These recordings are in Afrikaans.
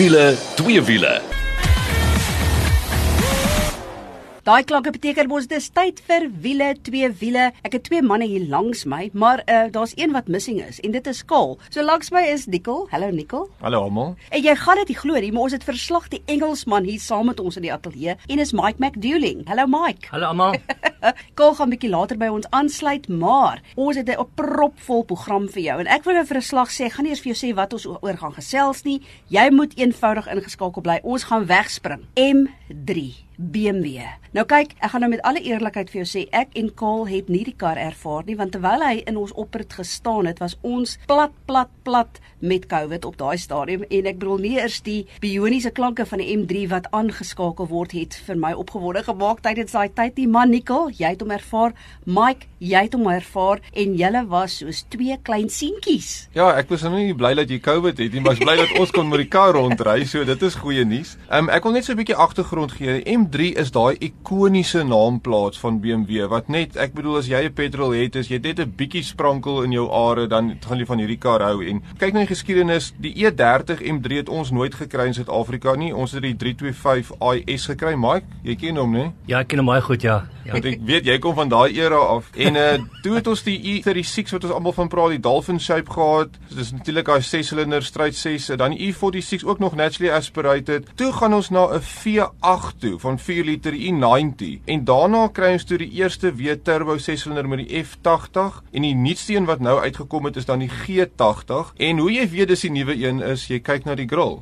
wiele, twee wiele. Daai klanke beteken mos dis tyd vir wiele, twee wiele. Ek het twee manne hier langs my, maar uh, daar's een wat missing is en dit is Kol. So langs my is Nicole. Hallo Nicole. Hallo almal. En jy gaan dit nie glo nie, maar ons het verslag die Engelsman hier saam met ons in die ateljee en is Mike McDouling. Hallo Mike. Hallo almal. Kol gaan bietjie later by ons aansluit, maar ons het 'n propvol program vir jou en ek wil vir 'n slag sê, ek gaan nie eers vir jou sê wat ons oor gaan gesels nie. Jy moet eenvoudig ingeskakel bly. Ons gaan wegspring. M3 BMW. Nou kyk, ek gaan nou met alle eerlikheid vir jou sê, ek en Kaal het nie die kar ervaar nie want terwyl hy in ons oprit gestaan het, was ons plat plat plat met COVID op daai stadium en ek bedoel nie eers die bioniese klanke van die M3 wat aangeskakel word het vir my opgewonde gemaak tydens daai tyd nie. Man Nicole, jy het hom ervaar. Mike, jy het hom ervaar en julle was soos twee klein seentjies. Ja, ek was nou nie bly dat jy COVID het nie, maar ek bly dat ons kon met die kar rondry, so dit is goeie nuus. Um, ek wil net so 'n bietjie agtergrond gee. M3 is daai ikoniese naamplaas van BMW wat net, ek bedoel as jy 'n petrol het, is jy net 'n bietjie sprankel in jou are, dan gaan jy van hierdie kar hou en kyk na die geskiedenis, die E30 M3 het ons nooit gekry in Suid-Afrika nie. Ons het die 325 IS gekry, Mike. Jy ken hom, né? Ja, ek ken hom baie goed, ja. ja. Want ek weet jy kom van daai era af. En uh toe het ons die E36 wat ons almal van praat, die Dolphin shape gehad. So, dis natuurlik daai 6-silinder stryd 6, dan die E46 ook nog naturally aspirated. Toe gaan ons na 'n V8 toe van 4 liter E90 en daarna kry ons toe die eerste weer turbo 6-silinder met die F80 en die nuutste een wat nou uitgekom het is dan die G80. En hoe jy weet dis die nuwe een is jy kyk na die grill.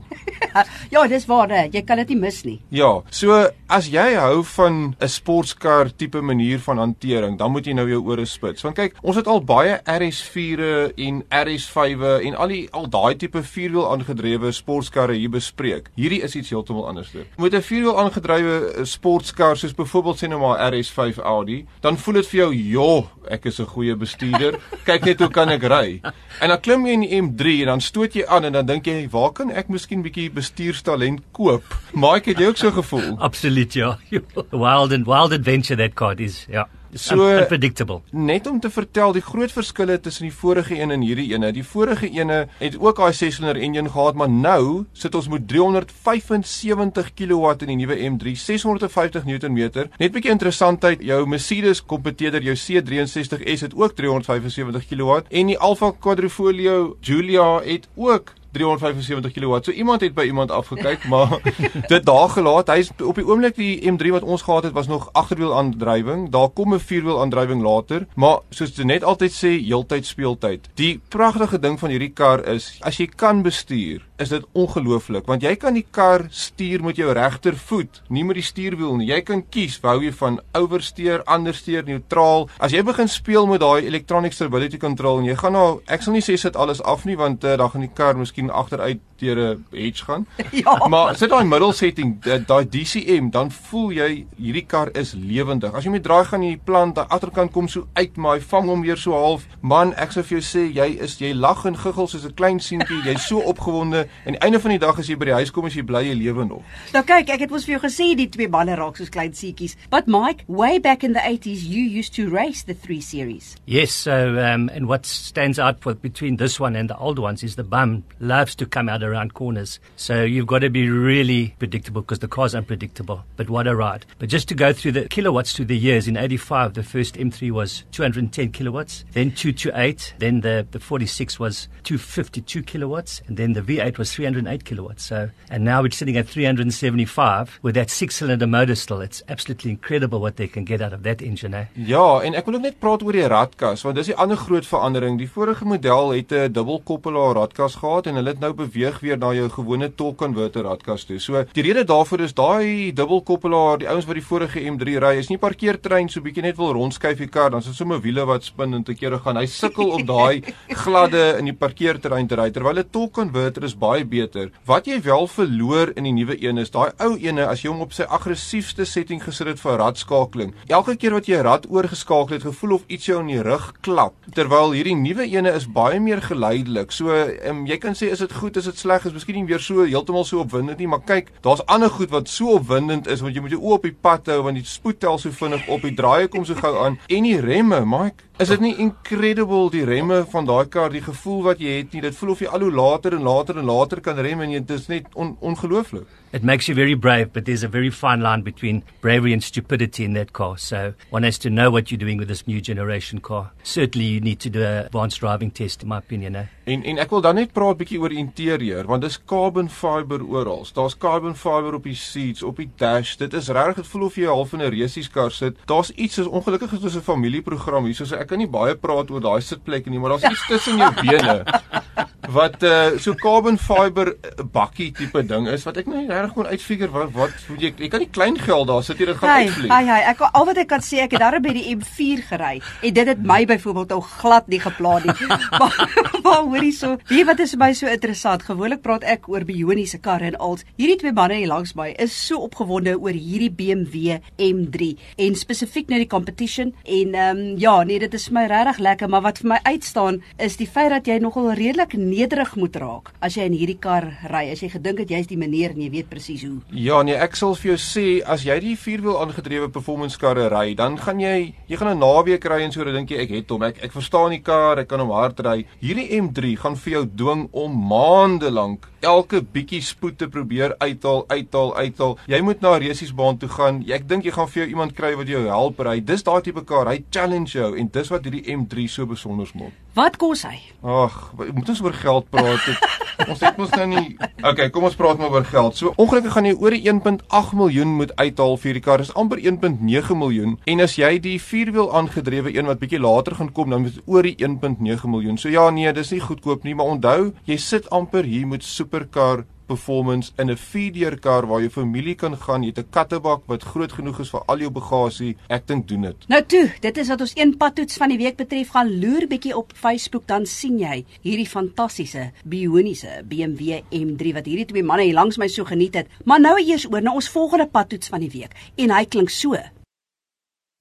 ja, dis waar, hè. jy kan dit nie mis nie. Ja, so as jy hou van 'n sportskar tipe manier van hantering, dan moet jy nou jou ore spits. Want kyk, ons het al baie RS4e en RS5e en al die al daai tipe vierwiel aangedrewe sportskarre hier bespreek. Hierdie is iets heeltemal anders. Met 'n vierwiel aangedrewe sportskar soos byvoorbeeld sê nou maar RS5 Audi, dan voel dit vir jou, "Joh, ek is 'n goeie bestuurder. Kyk net hoe kan ek ry." En dan klim jy in die M3 en dan stoot jy aan en dan dink jy, "Waar kan ek miskien bietjie bestuurstalent koop?" Mike, het jy ook so gevoel? Absoluut, ja. Wild and wild adventure that car is, ja. So unpredictable. Net om te vertel die groot verskille tussen die vorige een en hierdie ene. Die vorige ene het ook daai 6-silinder engine gehad, maar nou sit ons met 375 kW in die nuwe M3, 650 Nm. Net 'n bietjie interessantheid, jou Mercedes kompeteerder, jou C63S het ook 375 kW en die Alfa Quadrifoglio Giulia het ook 375 kW. So iemand het by iemand afgekyk, maar dit daar gelaat. Hy's op die oomblik die M3 wat ons gehad het was nog agterwiel aandrywing. Daar kom 'n vierwiel aandrywing later, maar soos jy net altyd sê, heeltyd speeltyd. Die pragtige ding van hierdie kar is as jy kan bestuur, is dit ongelooflik want jy kan die kar stuur met jou regtervoet, nie met die stuurwiel nie. Jy kan kies, wou jy van owersteer, andersteer, neutraal. As jy begin speel met daai electronic stability control en jy gaan nou, ek sal nie sê sit alles af nie want uh, dan gaan die kar miskien miskien agteruit deur 'n hedge gaan. Ja. Maar sit daai middelsetting, daai DCM, dan voel jy hierdie kar is lewendig. As jy met draai gaan in die plant, daai agterkant kom so uit, maar hy vang hom weer so half. Man, ek sou vir jou sê jy is jy lag en giggel soos 'n klein seentjie. Jy's so opgewonde en einde van die dag as jy by die huis kom as jy bly jy lewe nog. Nou kyk, ek het mos vir jou gesê die twee manne raak soos klein seentjies. But Mike, way back in the 80s you used to race the 3 series. Yes, so um and what stands out for between this one and the old ones is the bum loves to come out around corners. So you've got to be really predictable because the car's unpredictable. But what a ride. But just to go through the kilowatts through the years, in 85, the first M3 was 210 kilowatts, then 228, then the, the 46 was 252 kilowatts, and then the V8 was 308 kilowatts. So, and now we're sitting at 375 with that six cylinder motor still. It's absolutely incredible what they can get out of that engine. Eh? Ja, en ek wil ook net praat oor die radkas, want dis die ander groot verandering. Die vorige model het 'n dubbelkoppelaar radkas gehad en hulle het nou beweeg weer na jou gewone torque converter radkas toe. So die rede daarvoor is daai dubbelkoppelaar, die ouens wat die vorige M3 ry, is nie parkeertrein so bietjie net wil rondskuif die kar, dan is dit sommer wiele wat spin en te kere gaan. Hy sukkel op daai gladde in die parkeerterrein te ry terwyl 'n torque converter is baie beter. Wat jy wel verloor in die nuwe een is daai ou ene as jy hom op sy aggressiefste setting gesit het vir radskakeling. Elke keer wat jy rad oorgeskakel het, gevoel of iets jou in die rug klap. Terwyl hierdie nuwe ene is baie meer geleidelik. So um, jy kan sê is dit goed, is dit sleg is, miskien nie weer so heeltemal so opwindend nie, maar kyk, daar's ander goed wat so opwindend is want jy moet jou oë op die pad hou want die spoed tel so vinnig op, die draaie kom so gou aan en die remme, Mike. Is dit nie incredible die remme van daai kar, die gevoel wat jy het nie? Dit voel of jy al hoe later en later en later kan rem en dit is net on, ongelooflik. It makes you very brave, but there's a very fine line between bravery and stupidity in that car. So one has to know what you're doing with this new generation car. Certainly you need to do an advanced driving test in my opinion, eh? En en ek wil dan net praat bietjie oor die interieur want dis carbon fiber oral. Daar's carbon fiber op die seats, op die dash. Dit is regtig dit voel of jy half in 'n resies kar sit. Daar's iets soos ongelukkig is dit 'n familieprogram hier. So ek kan nie baie praat oor daai sitplekke nie, maar daar's iets tussen jou bene wat uh, so carbon fiber eh, bakkie tipe ding is wat ek nou regtig kon uitfigure wat wat moet jy jy kan nie klein geld daar sit jy dit gaan Hey, uitvlieg. hey, hey, ek al wat ek kan sê, ek het daar by die M4 gery en dit het my byvoorbeeld ou glad nie geplan nie. maar maar hoorie so, weet wat is my so interessant? Gewoonlik praat ek oor bioniese karre en als. Hierdie twee manne hier langs my is so opgewonde oor hierdie BMW M3 en spesifiek nou die competition en ehm um, ja, nee, dit is vir my regtig lekker, maar wat vir my uitstaan is die feit dat jy nogal redelik nederig moet raak as jy in hierdie kar ry. As jy gedink het jy's die meneer en jy weet presies hoe. Ja nee, ek sal vir jou sê as jy die vierwiel aangedrewe performance karre ry, dan gaan jy jy gaan 'n naweek ry en so dan dink jy ek het hom. Ek ek verstaan die kar, ek kan hom hard ry. Hierdie M3 gaan vir jou dwing om maande lank elke bietjie spoed te probeer uithaal, uithaal, uithaal. Jy moet na resiesbaan toe gaan. Ek dink jy gaan vir jou iemand kry wat jou help ry. Dis daai tipe kar, hy challenge jou en dis wat hierdie M3 so besonder maak. Wat kos hy? Ag, moet ons oor geld praat? Ons het mos nou nie. Okay, kom ons praat maar oor geld. So ongelukkig gaan jy oor die 1.8 miljoen moet uithaal vir hierdie kar. Dis amper 1.9 miljoen. En as jy die vierwiel aangedrewe een wat bietjie later gaan kom, dan moet dit oor die 1.9 miljoen. So ja, nee, dis nie goedkoop nie, maar onthou, jy sit amper hier met superkar performance in 'n vierdeur kar waar jou familie kan gaan, jy het 'n kattebak wat groot genoeg is vir al jou bagasie. Ek dink doen dit. Nou toe, dit is wat ons een padtoets van die week betref. Gaan loer bietjie op Facebook dan sien jy hierdie fantastiese bioniese BMW M3 wat hierdie twee manne hier langs my so geniet het. Maar nou eers oor na ons volgende padtoets van die week en hy klink so.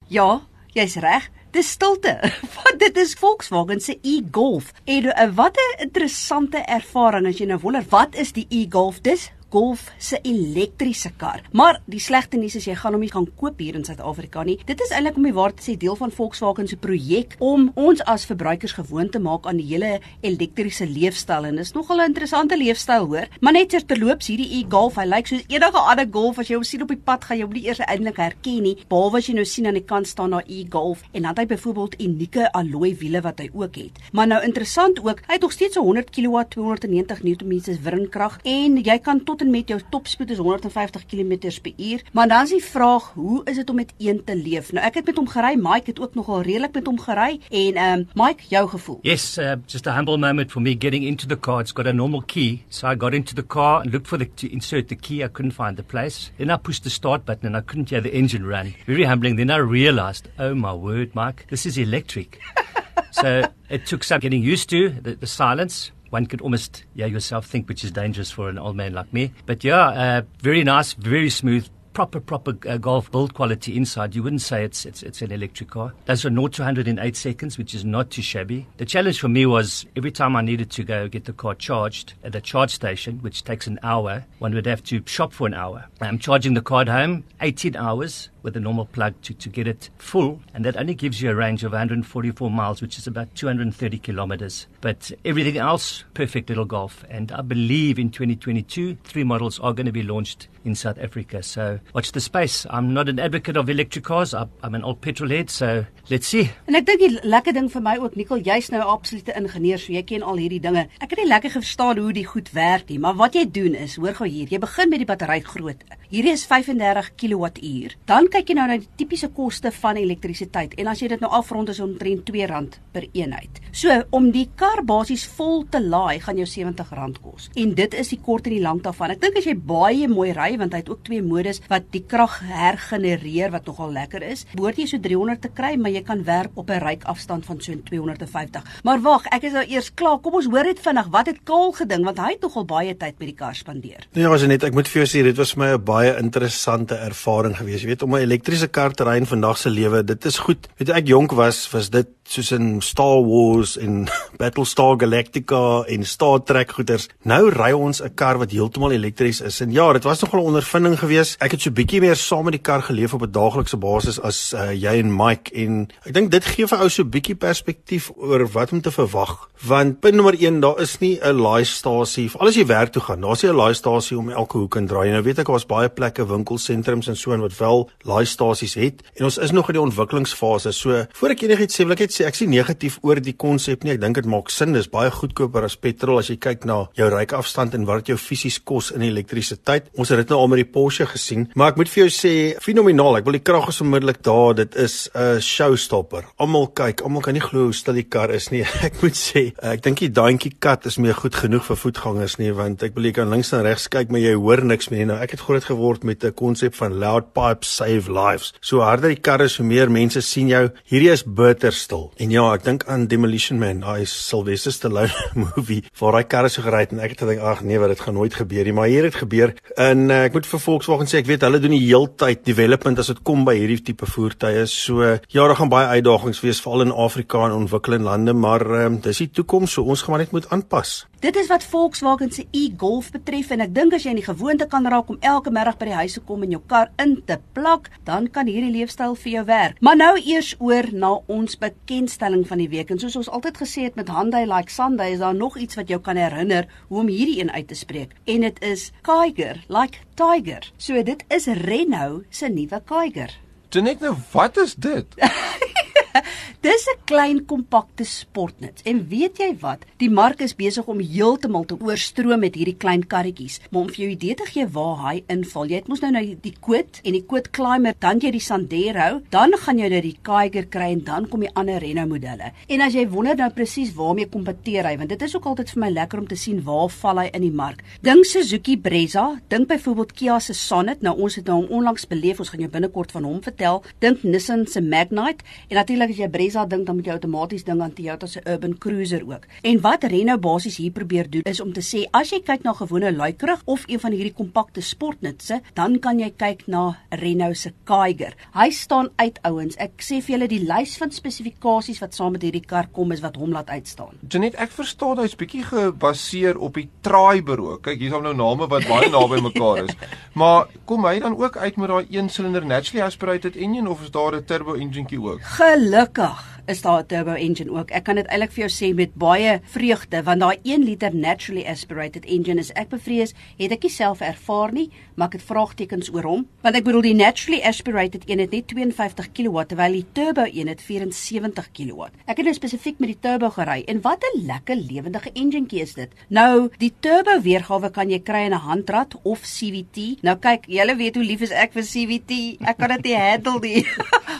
Ja, jy's reg. Dis stilte. Want dit is Volkswagen se e-Golf. En uh, wat 'n interessante ervaring as jy nou wonder, wat is die e-Golf? Dis Golf se elektriese kar. Maar die slegte nuus is jy gaan hom nie kan koop hier in Suid-Afrika nie. Dit is eintlik om die waar te sê deel van Volkswagen se projek om ons as verbruikers gewoond te maak aan die hele elektriese leefstyl en dis nogal 'n interessante leefstyl hoor. Maar net ter terloops hierdie e-Golf, hy lyk soos enige ander Golf as jy hom sien op die pad gaan jy hom nie eers eintlik herken nie. Behalwe as jy nou sien aan die kant staan daar e-Golf en dan het hy byvoorbeeld unieke alloy wiele wat hy ook het. Maar nou interessant ook, hy het nog steeds 'n 100 kW 290 Nm se wrinkrag en jy kan tot tot en met jou topspoed is 150 km/h. Maar dan is die vraag, hoe is dit om met een te leef? Nou ek het met hom gery, Mike het ook nogal redelik met hom gery en ehm um, Mike, jou gevoel. Yes, uh, just a humble moment for me getting into the car. It's got a normal key. So I got into the car and looked for the to insert the key. I couldn't find the place. Then I pushed the start button and I couldn't hear the engine run. Very humbling. Then I realized, oh my word, Mike, this is electric. so it took some getting used to the, the silence. One could almost, yeah, yourself think, which is dangerous for an old man like me. But yeah, uh, very nice, very smooth, proper, proper uh, golf build quality inside. You wouldn't say it's, it's, it's an electric car. That's a 0 to 100 in 8 seconds, which is not too shabby. The challenge for me was every time I needed to go get the car charged at the charge station, which takes an hour, one would have to shop for an hour. I'm charging the car at home, 18 hours with a normal plug to, to get it full, and that only gives you a range of 144 miles, which is about 230 kilometers. But everything else, perfect little golf. And I believe in 2022, three models are going to be launched in South Africa. So watch the space. I'm not an advocate of electric cars. I'm an old petrol head, so let's see. En ek dink die lekker ding vir my ook, Nicole, jy's nou 'n absolute ingenieur, so jy ken al hierdie dinge. Ek het nie lekker verstaan hoe die goed werk nie, maar wat jy doen is, hoor gou hier, jy begin met die battery grootte. Hierdie is 35 kWh. Dan kyk jy nou na die tipiese koste van elektrisiteit en as jy dit nou afrond is omtrent R2 per eenheid. So om die kar basies vol te laai gaan jou R70 kos. En dit is die kort en die lank daarvan. Ek dink as jy baie mooi ry want hy het ook twee modus wat die krag hergenereer wat nogal lekker is. Behoort jy so 300 te kry, maar jy kan werk op 'n ryk afstand van so 250. Maar wag, ek is nou eers klaar. Kom ons hoor dit vinnig. Wat het Kaal gedink want hy het nogal baie tyd met die kar spandeer. Nee, was net ek moet vir jou sê dit was vir my 'n baie interessante ervaring gewees. Jy weet om 'n elektriese kar te ry in vandag se lewe, dit is goed. Weet ek jonk was, was dit soos in Star Wars en Battlestar Galactica en Star Trek goeters. Nou ry ons 'n kar wat heeltemal elektries is. En ja, dit was nogal 'n ondervinding geweest. Ek het so bietjie meer saam met die kar geleef op 'n daaglikse basis as uh, jy en Mike en ek dink dit gee vir ou so bietjie perspektief oor wat om te verwag. Want punt nommer 1, daar is nie 'n laaistasie. Al as jy werk toe gaan, daar's nie 'n laaistasie om elke hoek in draai. Nou weet ek daar's baie plekke, winkelsentrums en so en wat wel laaistasies het. En ons is nog in die ontwikkelingsfase. So, voor ek enigiets sê, wil ek net sê ek sien negatief oor die konsep nie. Ek dink dit maak sin. Dis baie goedkoper as petrol as jy kyk na jou rykeafstand en wat dit jou fisies kos in elektrisiteit. Ons het dit nou al met die Porsche gesien, maar ek moet vir jou sê, fenomenaal. Ek wil die krag is onmiddellik daar. Dit is 'n showstopper. Almal kyk, almal kan nie glo hoe stil die kar is nie. Ek moet sê, ek dink die daantjie kat is meer goed genoeg vir voetgangers nie, want ek jy kan links en regs kyk, maar jy hoor niks meer nie. Nou ek het groot geword met 'n konsep van loud pipes save lives. So harder die kar is, hoe meer mense sien jou. Hierdie is bitterstil. En ja, ek dink aan Demolition Man, daai Sylvester Stallone movie waar hy karre so gery het en ek het gedink ag nee, wat dit gaan nooit gebeur nie, maar hier het gebeur. En uh, ek moet vir Volkswagen sê ek weet hulle doen die heeltyd development as dit kom by hierdie tipe voertuie. So ja, daar gaan baie uitdagings wees veral in Afrika en ontwikkelende lande, maar um, dis die toekoms, so ons gaan maar net moet aanpas. Dit is wat Volkswagen se e-Golf betref en ek dink as jy in die gewoonte kan raak om elke middag by die huis te kom en jou kar in te plak, dan kan hierdie leefstyl vir jou werk. Maar nou eers oor na ons bekendstelling van die week. En soos ons altyd gesê het met Hyundai Like Sunday, is daar nog iets wat jou kan herinner hoe om hierdie een uit te spreek. En dit is Kiger Like Tiger. So dit is Renault se nuwe Kiger. Dit nou, wat is dit? Dis 'n klein kompakte sportnuts. En weet jy wat? Die mark is besig om heeltemal te oorstroom met hierdie klein karretjies. Maar om vir jou idee te gee waar hy inval, jy het mos nou nou die Quid en die Quid Climber, dan jy die Sandero, dan gaan jy nou die Kiger kry en dan kom die ander Renault modelle. En as jy wonder nou presies waarmee kompeteer hy, want dit is ook altyd vir my lekker om te sien waar val hy in die mark. Dink Suzuki Brezza, dink byvoorbeeld Kia se Sonet. Nou ons het nou onlangs beleef, ons gaan jou binnekort van hom vertel. Dink Nissan se Magnite en natuurlik as jy Brezza dink dan moet jy outomaties dink aan Toyota se Urban Cruiser ook. En wat Renault basies hier probeer doen is om te sê as jy kyk na gewone luikrug of een van hierdie kompakte sportnutse, dan kan jy kyk na Renault se Kiger. Hy staan uit ouens. Ek sê vir julle die lys van spesifikasies wat saam met hierdie kar kom is wat hom laat uitstaan. Janet, ek verstaan hy's bietjie gebaseer op die Traiber ook. Kyk, hier's al nou name wat baie naby mekaar is. Maar kom hy dan ook uit met daai een silinder naturally aspirated engine of is daar 'n turbo enginekie ook? Gelukkig D'accord. Is daar 'n turbo engine ook. Ek kan dit eintlik vir jou sê met baie vreugde want daai 1 liter naturally aspirated engine is ek bevrees, het ek self ervaar nie, maar ek het vraagtekens oor hom. Want ek bedoel die naturally aspirated een het net 52 kW terwyl die turbo een het 74 kW. Ek het nou spesifiek met die turbo gery en wat 'n lekker lewendige enjinkie is dit. Nou, die turbo weergawe kan jy kry in 'n handrat of CVT. Nou kyk, julle weet hoe lief is ek vir CVT. Ek kan dit nie handle nie.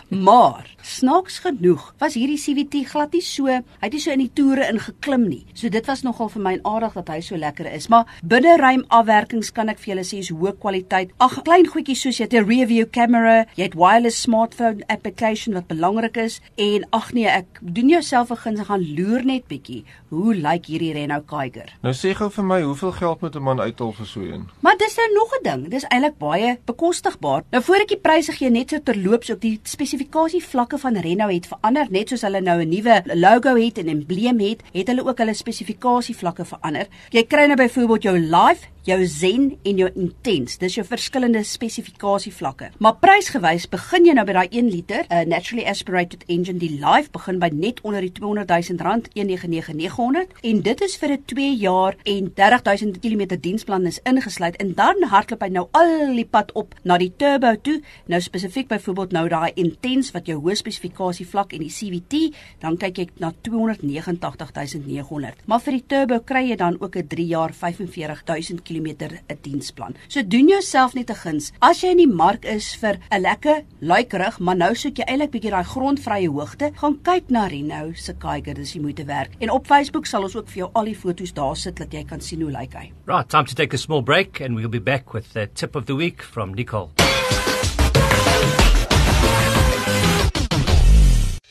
maar snaaks genoeg was hierdie CVT glad nie so, hy het nie so in die toere ingeklim nie. So dit was nogal vir my aardig dat hy so lekker is, maar binne ruim afwerkings kan ek vir julle sê is hoë kwaliteit. Ag, klein goedjies soos jy het 'n review camera, jy het wireless smartphone application wat belangrik is en ag nee, ek doen jouself 'n guns gaan loer net bietjie. Hoe lyk hierdie Renault Kiger? Nou sê gou vir my, hoeveel geld moet 'n man uithaal vir so 'n? Maar dis nou nog 'n ding. Dis eintlik baie bekostigbaar. Nou voor ek die pryse gee net so terloops op die spesifikasie vlakke van Renault het verander net soos hulle nou 'n nuwe logo het en embleem het, het hulle ook hulle spesifikasie vlakke verander. Jy kry nou byvoorbeeld jou Life jou Zen en jou Intense. Dis jou verskillende spesifikasie vlakke. Maar prysgewys begin jy nou by daai 1 liter uh, naturally aspirated engine die Life begin by net onder die 200 000 rand 199900 en dit is vir 'n 2 jaar en 30 000 km diensplan is ingesluit en dan hardloop hy nou al die pad op na die turbo toe. Nou spesifiek byvoorbeeld nou daai Intense wat jou hoë spesifikasie vlak en die CVT, dan kyk jy na 289900. Maar vir die turbo kry jy dan ook 'n 3 jaar 45000 km km 'n diensplan. So doen jouself net 'n guns. As jy in die mark is vir 'n lekker luikerig, maar nou soek jy eintlik bietjie daai grondvrye hoogte, gaan kyk na Renault se Kiger, dis die moeite werd. En op Facebook sal ons ook vir jou al die foto's daar sit dat jy kan sien hoe lyk hy. Right, time to take a small break and we'll be back with the tip of the week from Nicole.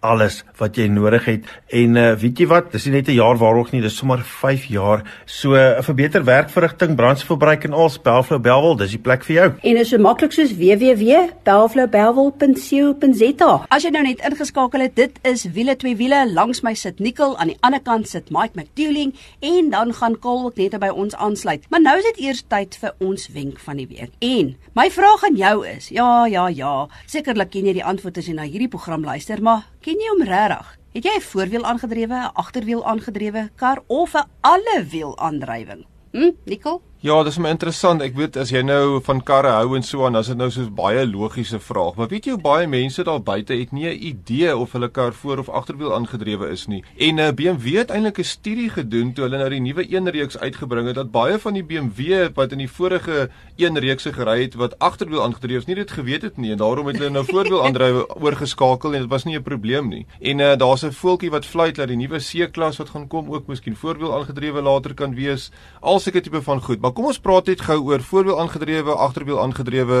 alles wat jy nodig het. En uh, weet jy wat, dis nie net 'n jaar waarog nie, dis sommer 5 jaar. So uh, vir beter werkverrigting, brandstofverbruik en al Bellflow Bellville, dis die plek vir jou. En is so maklik soos www.bellflowbellville.co.za. As jy nou net ingeskakel het, dit is wiele twee wiele, langs my sit Nicole, aan die ander kant sit Mike McTuling en dan gaan Kol ook net by ons aansluit. Maar nou is dit eers tyd vir ons wenk van die week. En my vraag aan jou is, ja, ja, ja, sekerlik ken jy die antwoord as jy na hierdie program luister, maar ken jy hom regtig? Het jy 'n voorwiel aangedrewe, 'n agterwiel aangedrewe kar of 'n alle wiel aandrywing? Hm, Nicole? Ja, dis my interessant. Ek weet as jy nou van karre hou en so aan, dan is dit nou soos baie logiese vraag. Maar weet jy hoe baie mense daar buite het nie 'n idee of hulle kar voor of agterwiel aangedrewe is nie. En uh, eh, BMW het eintlik 'n studie gedoen toe hulle nou die nuwe een reeks uitgebring het dat baie van die BMW wat in die vorige een reekse gery het wat agterwiel aangedrewe is, nie dit geweet het nie en daarom het hulle nou voorwiel aandrywe oorgeskakel en dit was nie 'n probleem nie. En uh, daar's 'n voeltjie wat fluit dat die nuwe C-klas wat gaan kom ook miskien voorwiel aangedrewe later kan wees. Al seker tipe van goed. Maar kom ons praat net gou oor voorwiel aangedrewe, agterwiel aangedrewe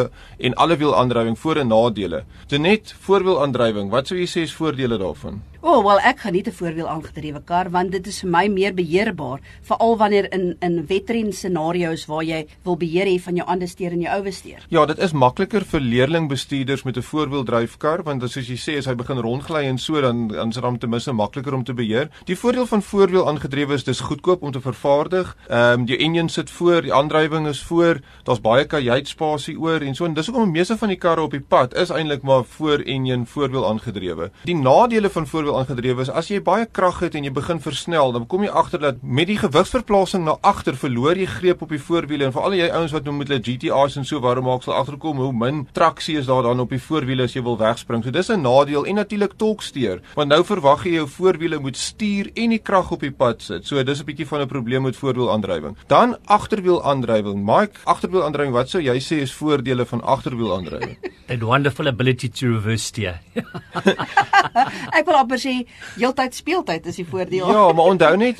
en alle wiel aandrywing voor en nadele. Dit net voorwiel aandrywing. Wat sou jy sê is voordele daarvan? O, oh, wel ek geniet 'n voorwiel aangedrewe kar want dit is vir my meer beheerbaar, veral wanneer in in wetren scenario's waar jy wil beheer hê van jou ondersteer en jou ouersteer. Ja, dit is makliker vir leerlingbestuurders met 'n voorwiel dryfkar want soos jy sê as hy begin rondgly en so dan dan is dit om te mis en makliker om te beheer. Die voordeel van voorwiel aangedrewe is dis goedkoop om te vervaardig. Ehm um, die engine sit voor, die aandrywing is voor, daar's baie kajuitspasie oor en so en dis hoekom meeste van die karre op die pad is eintlik maar voor engine voorwiel aangedrewe. Die nadele van voorwiel aangedrewe is, as jy baie krag het en jy begin versnel, dan kom jy agter dat met die gewigsverplasing na agter verloor jy greep op die voorwiele en veral jy ouens wat nou met hulle GTA's en so waarom maak sal agterkom hoe min traksie is daar dan op die voorwiele as jy wil wegspring. So dis 'n nadeel en natuurlik tolksteer, want nou verwag jy jou voorwiele moet stuur en die krag op die pad sit. So dis 'n bietjie van 'n probleem met voorwiel aandrywing. Dan agterwiel aandrywing. Mike, agterwiel aandrywing, wat sou jy sê is voordele van agterwiel aandrywing? A wonderful ability to reverse steer. ek wil amper sê heeltyd speeltyd is die voordeel. Ja, maar onthou net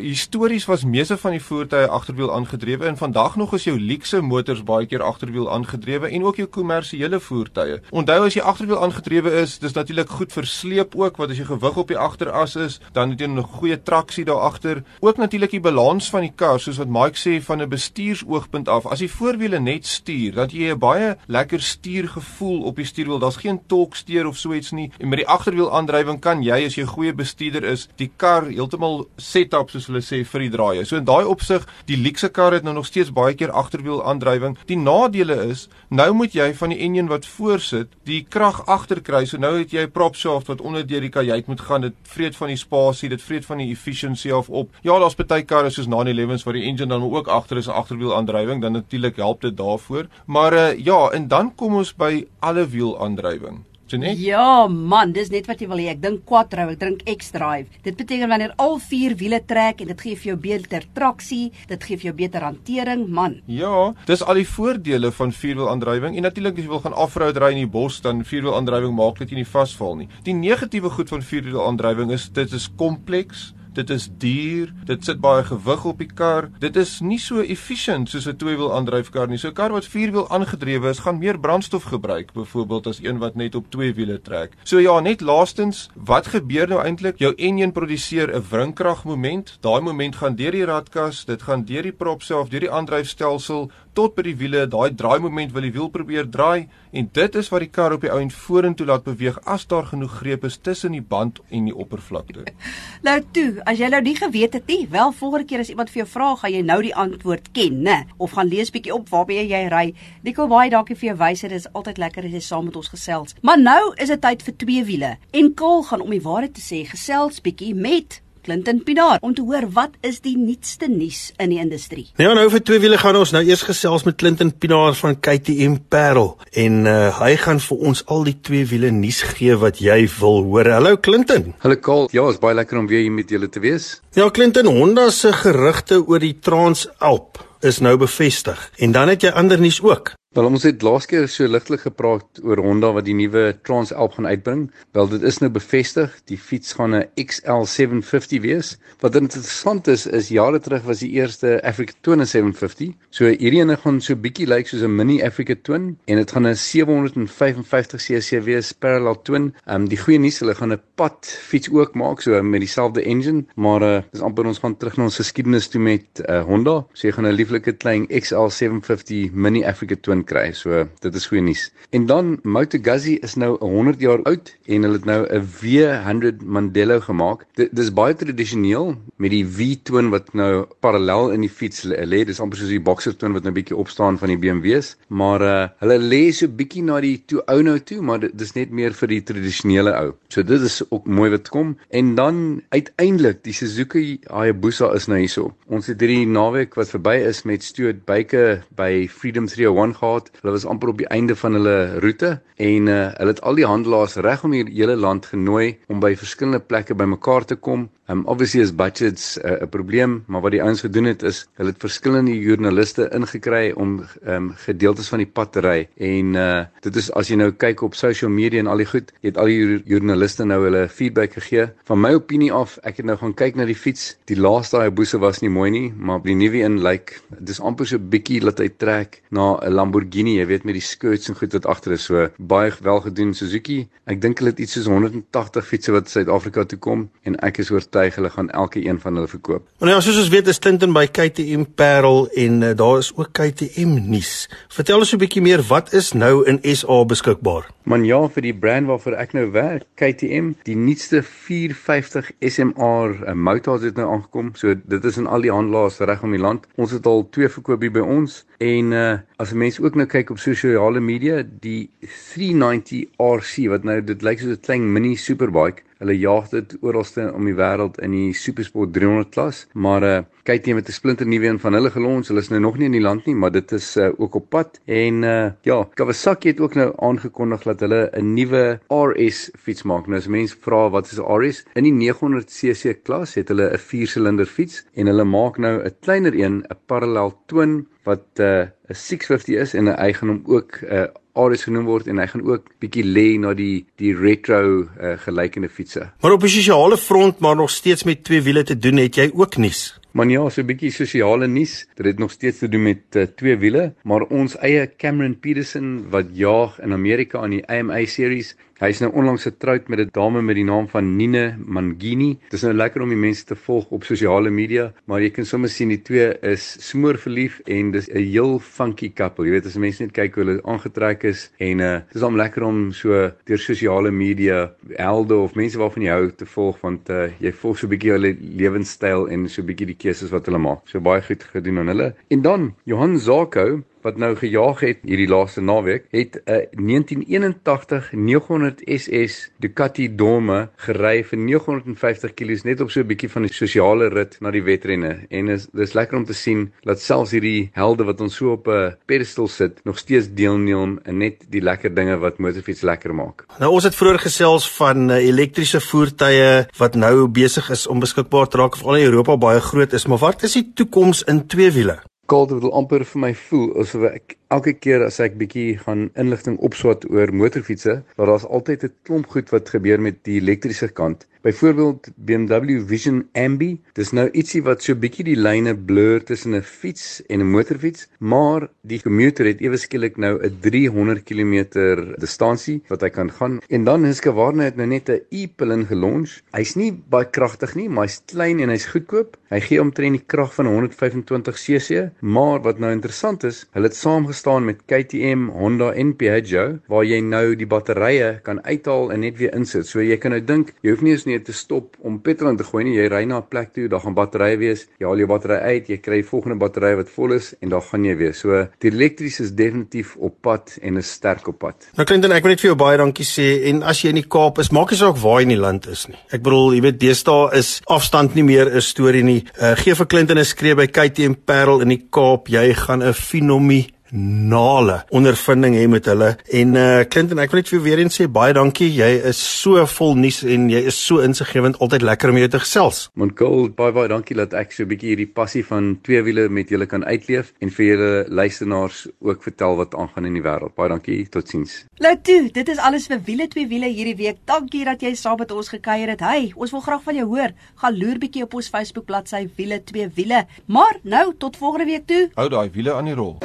histories was meeste van die voertuie agterwiel aangedrewe en vandag nog is jou luxe motors baie keer agterwiel aangedrewe en ook jou kommersiële voertuie. Onthou as jy agterwiel aangedrewe is, dis natuurlik goed vir sleep ook want as jy gewig op die agteras is, dan het jy 'n goeie traksie daar agter. Ook natuurlik die balans van die kar, soos wat Mike sê van 'n bestuursoogpunt af. As die voorwiele net stuur, dat jy 'n baie lekker stuurgevoel op die stuurwiel. Daar's geen tolksteer of so iets nie. En met die agterwiel aandrywing kan jy as jy 'n goeie bestuurder is, die kar heeltemal set up soos hulle sê vir die draaie. So in daai opsig, die luxe kar het nou nog steeds baie keer agterwiel aandrywing. Die nadele is, nou moet jy van die enjin wat voor sit, die krag agterkry. So nou het jy 'n prop shaft wat onder deur die kajuit moet gaan. Dit vreet van die spasie, dit vreet van die efficiency af op. Ja, daar's baie karre soos 911s waar die engine dan ook agter is 'n agterwiel aandrywing, dan natuurlik help dit daarvoor. Maar uh, ja, en dan kom ons by alle wiel aandrywing. Jeanette? Ja, man, dis net wat jy wil hê. Ek dink quattro, ek drink X-drive. Dit beteken wanneer al vier wiele trek en dit gee vir jou beter traksie, dit gee vir jou beter hantering, man. Ja, dis al die voordele van vierwielaandrywing en natuurlik as jy wil gaan afroad ry in die bos, dan vierwielaandrywing maak dit jy nie vasval nie. Die negatiewe goed van vierwielaandrywing is dit is kompleks dit is duur, dit sit baie gewig op die kar. Dit is nie so efficient soos 'n tweewiel aandryfkar nie. So 'n kar wat vierwiel aangedrewe is, gaan meer brandstof gebruik, byvoorbeeld as een wat net op twee wiele trek. So ja, net laastens, wat gebeur nou eintlik? Jou enjin produseer 'n wringkragmoment. Daai moment gaan deur die radkas, dit gaan deur die prop self, deur die aandryfstelsel tot by die wiele. Daai draai moment wil die wiel probeer draai en dit is wat die kar op die ou end vorentoe laat beweeg as daar genoeg greep is tussen die band en die oppervlakte. nou toe, as jy nou nie geweet het nie, wel volgende keer as iemand vir jou vra, gaan jy nou die antwoord ken, né? Of gaan lees bietjie op waarby jy ry. Nicole baie dankie vir jou wysheid. Dit is altyd lekker as jy saam met ons gesels. Maar nou is dit tyd vir twee wiele. En Kol gaan om die waarheid te sê, gesels bietjie met Clinton Pinaar om te hoor wat is die nuutste nuus in die industrie. Ja, nou vir twee wiele gaan ons nou eers gesels met Clinton Pinaar van KTM Parel en uh, hy gaan vir ons al die twee wiele nuus gee wat jy wil hoor. Hallo Clinton. Hallo Karl. Ja, is baie lekker om weer hier met julle te wees. Ja, Clinton, Honda se gerugte oor die Transalp is nou bevestig en dan het jy ander nuus ook. Wel ons het laas keer so ligtelik gepraat oor Honda wat die nuwe Transalp gaan uitbring. Wel dit is nou bevestig, die fiets gaan 'n XL 750 wees. Wat interessant is is jare terug was die eerste Africa Twin 750. So hierdie ene gaan so bietjie lyk soos 'n mini Africa Twin en dit gaan 'n 755 cc wees parallel twin. Ehm um, die goeie nuus, hulle gaan 'n pad fiets ook maak so met dieselfde engine, maar uh, dis amper ons gaan terug na ons geskiedenis toe met uh, Honda. So jy gaan 'n lieflike klein XL 750 mini Africa Twin kry. So dit is goeie nuus. En dan Moto Guzzi is nou 100 jaar oud en hulle het nou 'n W100 Mandela gemaak. Dit dis baie tradisioneel met die V-toon wat nou parallel in die fiets lê. Dis amper soos die boxer toon wat nou bietjie opstaan van die BMW's, maar uh, hulle lê so bietjie na die toe ou nou toe, maar dit is net meer vir die tradisionele ou. So dit is ook mooi wat kom. En dan uiteindelik die Suzuki Hayabusa is nou hierso. Ons het hierdie naweek wat verby is met Stuart Baker by Freedom 301 gehad. Hulle was amper op die einde van hulle roete en uh, hulle het al die handelaars reg om hier hele land genooi om by verskillende plekke bymekaar te kom. Um obviously is budgets eh, 'n uh, probleem, maar wat die ouens gedoen het is hulle het verskillende joernaliste ingekry om um gedeeltes van die pad te ry en uh dit is as jy nou kyk op social media en al die goed, het al die joernaliste nou hulle feedback gegee. Van my opinie af, ek het nou gaan kyk na die fiets. Die laaste daai boese was nie mooi nie, maar die nuwe een lyk like, dis amper so bietjie laat hy trek na 'n Lamborghini, jy weet met die skirts en goed wat agter is. So baie wel gedoen Suzuki. Ek dink hulle het iets soos 180 fietses wat Suid-Afrika toe kom en ek is oortuig hulle gaan elke een van hulle verkoop. Maar nou ja, soos ons weet is Clinton by KTM Parel en uh, daar is ook KTM nuus. Vertel ons 'n bietjie meer, wat is nou in SA beskikbaar? Man ja, vir die brand waarvoor ek nou werk, KTM, die nuutste 450 SMR uh, motors het nou aangekom. So dit is in al die handelaars reg om die land. Ons het al twee verkoop hier by ons en uh, as mense ook nou kyk op sosiale media, die 390 RC wat nou dit lyk soos 'n klein mini superbike Hulle jaag dit oralste om die wêreld in die Supersport 300 klas, maar uh KTM het 'n splinter nuwe een van hulle gelons. Hulle is nou nog nie in die land nie, maar dit is uh, ook op pad. En uh ja, Kawasaki het ook nou aangekondig dat hulle 'n nuwe RS fiets maak. Nou as mense vra wat is 'n RS? In die 900cc klas het hulle 'n 4-silinder fiets en hulle maak nou 'n kleiner een, 'n parallel twin wat 'n uh, 'n 650 is en hy gaan hom ook 'n uh, Ares genoem word en hy gaan ook bietjie lê na die die retro uh, gelykende fietsse. Maar op 'n sosiale front maar nog steeds met twee wiele te doen, het jy ook nuus. Maar ja, so 'n bietjie sosiale nuus. Dit het nog steeds te doen met uh, twee wiele, maar ons eie Cameron Peterson wat jaag in Amerika aan die AMA series Hy is nou onlangs getroud met 'n dame met die naam van Nine Mangini. Dit is nou lekker om die mense te volg op sosiale media, maar jy kan sommer sien die twee is smoor verlief en dis 'n heel funky couple. Jy weet as mense net kyk hoe hulle aangetrek is en uh dis hom lekker om so deur sosiale media helde of mense waarvan jy hou te volg want uh jy volg so 'n bietjie hulle lewenstyl en so 'n bietjie die keuses wat hulle maak. So baie goed gedoen aan hulle. En dan Johan Zako wat nou gejaag het hierdie laaste naweek, het 'n 1981 900 SS Ducati Dorme gery vir 950 km net op so 'n bietjie van 'n sosiale rit na die wedrenne. En is dis lekker om te sien dat selfs hierdie helde wat ons so op 'n pedestal sit, nog steeds deelneem in net die lekker dinge wat motorfiets lekker maak. Nou ons het vroeër gesels van uh, elektriese voertuie wat nou besig is om beskikbaar te raak veral in Europa baie groot is, maar wat is die toekoms in twee wiele? Kalter wil amper vir my voel asof ek elke keer as ek bietjie gaan inligting opswat oor motorfietsse, dat daar's altyd 'n klomp goed wat gebeur met die elektriese kant. Byvoorbeeld BMW Vision Ambi, dis nou ietsie wat so bietjie die lyne blur tussen 'n fiets en 'n motorfiets, maar die commuter het ewe skielik nou 'n 300 km distansie wat hy kan gaan. En dan Husqvarna het nou net 'n e-plug gelons. Hy's nie baie kragtig nie, maar hy's klein en hy's goedkoop. Hy gee omtrent die krag van 125 cc, maar wat nou interessant is, hulle het saamgestaan met KTM, Honda en Piaggio waar jy nou die batterye kan uithaal en net weer insit. So jy kan nou dink, jy hoef nie eens nie te stop om petrol in te gooi nie. Jy ry na 'n plek toe, daar gaan batterye wees. Jy haal jou battery uit, jy kry volgende battery wat vol is en dan gaan jy weer. So die elektries is definitief op pad en is sterk op pad. Nou Clinton, ek wil net vir jou baie dankie sê en as jy in die Kaap is, maak nie saak waar jy in die land is nie. Ek bedoel, jy weet deesdae is afstand nie meer 'n storie nie. Uh, gee vir Clinton 'n skree by KTM Parel in die Kaap. Jy gaan 'n fenomie fenominale ondervinding hê met hulle. En uh Clinton, ek wil net vir jou weer eens sê baie dankie. Jy is so vol nuus en jy is so insiggewend. Altyd lekker om jou te gesels. Monkol, baie baie dankie dat ek so 'n bietjie hierdie passie van twee wiele met julle kan uitleef en vir julle luisteraars ook vertel wat aangaan in die wêreld. Baie dankie. Totsiens. Toe, dit is alles vir wiele twee wiele hierdie week. Dankie dat jy saam met ons gekuier het. Hey, ons wil graag van jou hoor. Gaan loer bietjie op ons Facebook bladsy Wiele twee wiele. Maar nou tot volgende week toe. Hou daai wiele aan die rol.